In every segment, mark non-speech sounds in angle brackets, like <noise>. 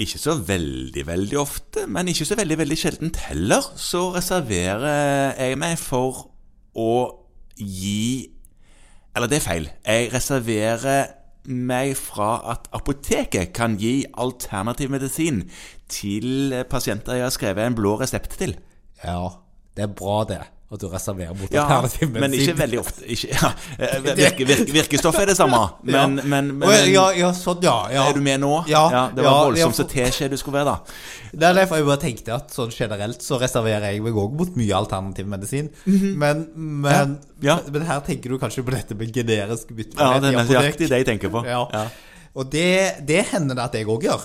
ikke så veldig, veldig ofte, men ikke så veldig, veldig sjeldent heller, så reserverer jeg meg for å gi Eller det er feil. Jeg reserverer meg fra at apoteket kan gi alternativ medisin til pasienter jeg har skrevet en blå resept til. Ja, det er bra det. At du reserverer mot Ja, alternativ medisin. men ikke veldig ofte. Ikke, ja, eh, <laughs> virke, virke, virkestoff er det samme, men, men, men, men ja, ja, sånn, ja, ja. Er du med nå? Ja, det var ja, voldsomt ja, så teskje du skulle være, da. Det er derfor jeg bare tenkte at sånn generelt så reserverer jeg meg òg mot mye alternativ medisin. Men, men, Mhm. Ja. men her tenker du kanskje på dette med generisk Ja, det er nøyaktig det jeg tenker på. Ja. Ja. Og det, det hender det at jeg òg gjør.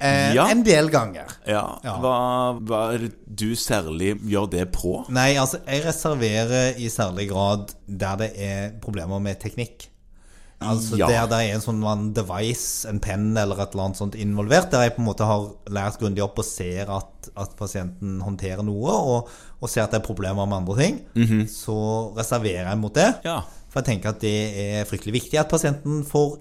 Eh, Ja. En del ganger. Ja, Ja. Hva, hva er det du særlig gjør det på? Nei, altså, jeg reserverer i særlig grad der det er problemer med teknikk. Altså Ja. Der det er en sånn device, en penn eller et eller annet sånt involvert, der jeg på en måte har lært grundig opp og ser at, at pasienten håndterer noe, og, og ser at det er problemer med andre ting, så reserverer jeg mot det. Ja. For jeg tenker at det er fryktelig viktig at pasienten får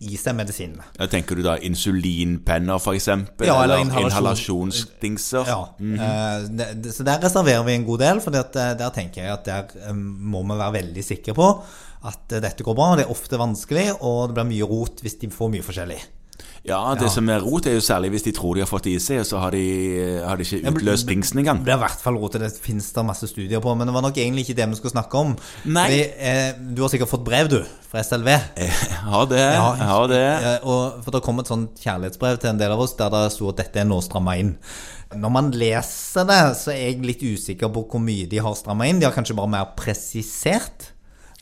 i seg medisinene. Ja, Tenker du da insulinpenner, f.eks.? Ja, eller eller inhalasjonsdingser? Ja, eh, det- Så der reserverer vi en god del, for der tenker jeg at der eh, må vi være veldig sikre på at eh, dette går bra. Det er ofte vanskelig, og det blir mye rot hvis de får mye forskjellig. Ja, det som er rot, er jo særlig hvis de tror de har fått det i seg, og så har de, har de ikke utløst dingsen engang. Det er i hvert fall rot, det finnes det masse studier på, men det var nok egentlig ikke det vi skulle snakke om. Nei. Fordi, eh, du har sikkert fått brev, du, fra SLV. Jeg <laughs> har det. Jeg har det. Eh, og, for det kom et sånt kjærlighetsbrev til en del av oss der det sto at dette er nå stramma inn. Når man leser det, så er jeg litt usikker på hvor mye de har stramma inn. De har kanskje bare mer presisert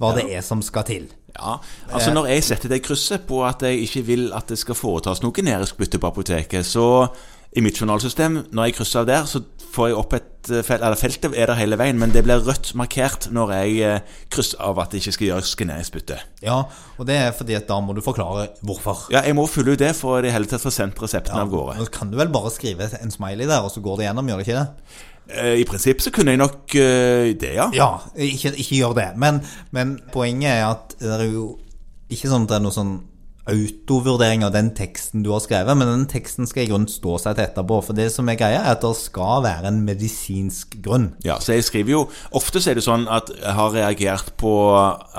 hva det er som skal til. Ja, altså Når jeg setter det krysset på at jeg ikke vil at det skal foretas noe generisk bytte på apoteket, så i mitt journalsystem, når jeg krysser av der, så får jeg opp et eh, felt Eller feltet er der hele veien, men det blir rødt markert når jeg eh, krysser av at det ikke skal gjøres generisk bytte. Ja, og det er fordi at da må du forklare hvorfor. Ja, jeg må fylle ut det for i det hele tatt få sendt resepten av gårde. Nå kan du vel bare skrive en smiley der, og så går det gjennom, gjør det ikke det? Eh, I prinsipp så kunne jeg nok eh, det, ja. Ja, ikke, ikke gjør det. Men, men poenget er at det er jo ikke sånn at det er noe sånn autovurdering av den teksten du har skrevet, men den teksten skal i grunnen stå seg til etterpå. For det som er greia, er at det skal være en medisinsk grunn. Ja, så jeg skriver jo Ofte så er det sånn at jeg har reagert på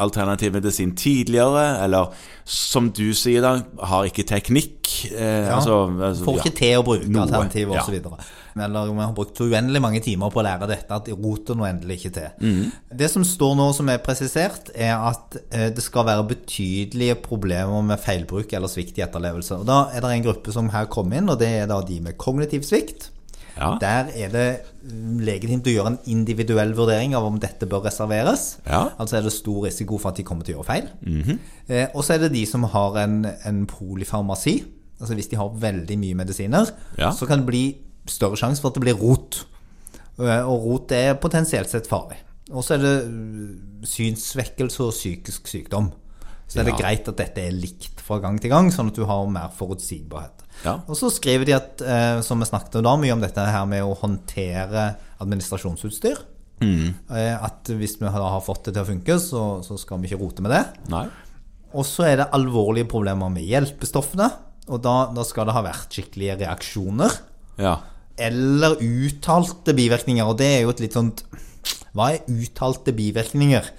alternativ medisin tidligere, eller som du sier da, har ikke teknikk. Eh, Ja, altså, altså, Får ja. ikke til å bruke alternativ alternativer ja. osv. Eller vi har brukt uendelig mange timer på å lære dette at det roter nå endelig ikke til. Mm. Det som står nå som er presisert, er at eh, det skal være betydelige problemer med feilbruk eller svikt i etterlevelse. Og Da er det en gruppe som her kommer inn, og det er da de med kognitiv svikt. Ja. Der er det mm, legitimt å gjøre en individuell vurdering av om dette bør reserveres. Ja. Altså er det stor risiko for at de kommer til å gjøre feil. eh, og så er det de som har en, en polifarmasi. Altså hvis de har veldig mye medisiner, Ja. så kan det bli større sjanse for at det blir rot. Eh, Og rot er potensielt sett farlig. Og så er det øh, synssvekkelse og psykisk sykdom. Så er det Ja. greit at dette er likt fra gang til gang, sånn at du har mer forutsigbarhet. Ja. Og så skriver de at, eh, som vi snakket om da mye om dette her med å håndtere administrasjonsutstyr. Eh, At hvis vi har fått det til å funke, så, så skal vi ikke rote med det. Nei. Og så er det alvorlige problemer med hjelpestoffene. Og da, da skal det ha vært skikkelige reaksjoner. Ja. Eller uttalte bivirkninger. Og det er jo et litt sånt Hva er uttalte bivirkninger?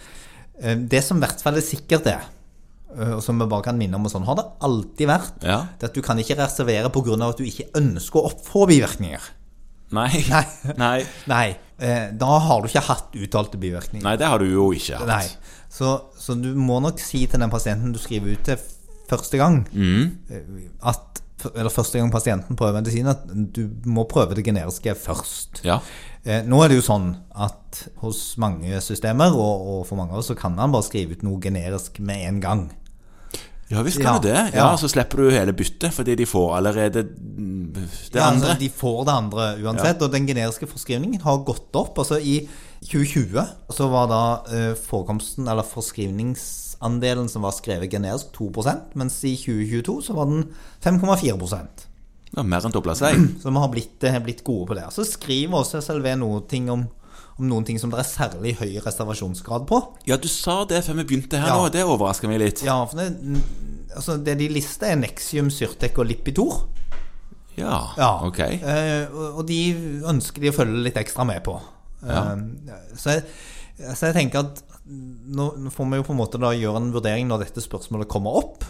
Eh, Det som i hvert fall er sikkert er, eh, og som vi bare kan minne om, og sånn har det alltid vært, Ja. det at du kan ikke reservere pga. at du ikke ønsker å få bivirkninger. Nei. <laughs> Nei. Nei. Nei, eh, da har du ikke hatt uttalte bivirkninger. Nei, det har du jo ikke hatt. Nei. Så, så du må nok si til den pasienten du skriver ut til første gang, mm. at, eller første gang pasienten prøver medisin, at du må prøve det generiske først. Ja. Eh, Nå er det jo sånn at hos mange systemer, og, og for mange av oss, så kan man bare skrive ut noe generisk med en gang. Ja visst kan du det. Ja. Så slipper du hele byttet, fordi de får allerede det Ja, andre. altså, de får det andre uansett, og den generiske forskrivningen har gått opp. Altså I 2020 så var da eh, forekomsten, eller forskrivningsandelen som var skrevet generisk, 2% mens i 2022 så var den 5,4% Ja, mer enn dobla seg. Så vi har blitt, eh, blitt gode på det. Så skriver også SLV noe ting om, om noen ting som det er særlig høy reservasjonsgrad på. Ja, du sa det før vi begynte her Ja. nå. Det overrasker meg litt. Ja, for det, altså det de lister, er Nexium, Syrtec og Lipitor. Ja, Ja. ok. Eh, og de ønsker de å følge litt ekstra med på. Ja. Eh, så, jeg, så jeg tenker at nå får vi jo på en måte da gjøre en vurdering når dette spørsmålet kommer opp.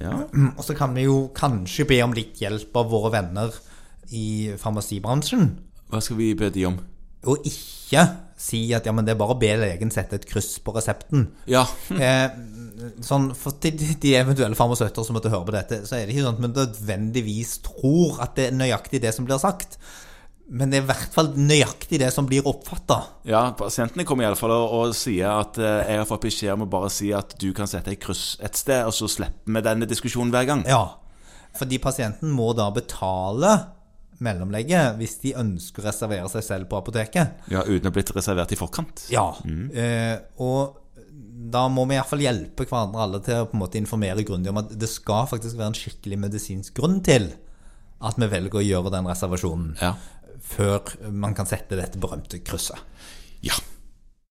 Ja. <clears throat> Og så kan vi jo kanskje be om litt hjelp av våre venner i farmasibransjen. Hva skal vi be de om? Og ikke si at ja, men det er bare å be legen sette et kryss på resepten. Ja. <laughs> Eh, sånn, for til de eventuelle farmasøyter som måtte høre på dette, så er det ikke sånn at vi nødvendigvis tror at det er nøyaktig det som blir sagt. Men det er i hvert fall nøyaktig det som blir oppfatta. Ja, pasientene kommer iallfall og, og sier at eh, jeg har fått beskjed om å bare si at du kan sette et kryss et sted, og så slipper vi denne diskusjonen hver gang. Ja. Fordi pasienten må da betale mellomlegget hvis de ønsker å reservere seg selv på apoteket. Ja, Uten å ha blitt reservert i forkant. Ja. Eh, og da må vi iallfall hjelpe hverandre alle til å på en måte informere grundig om at det skal faktisk være en skikkelig medisinsk grunn til at vi velger å gjøre den reservasjonen Ja. før man kan sette dette berømte krysset. Ja.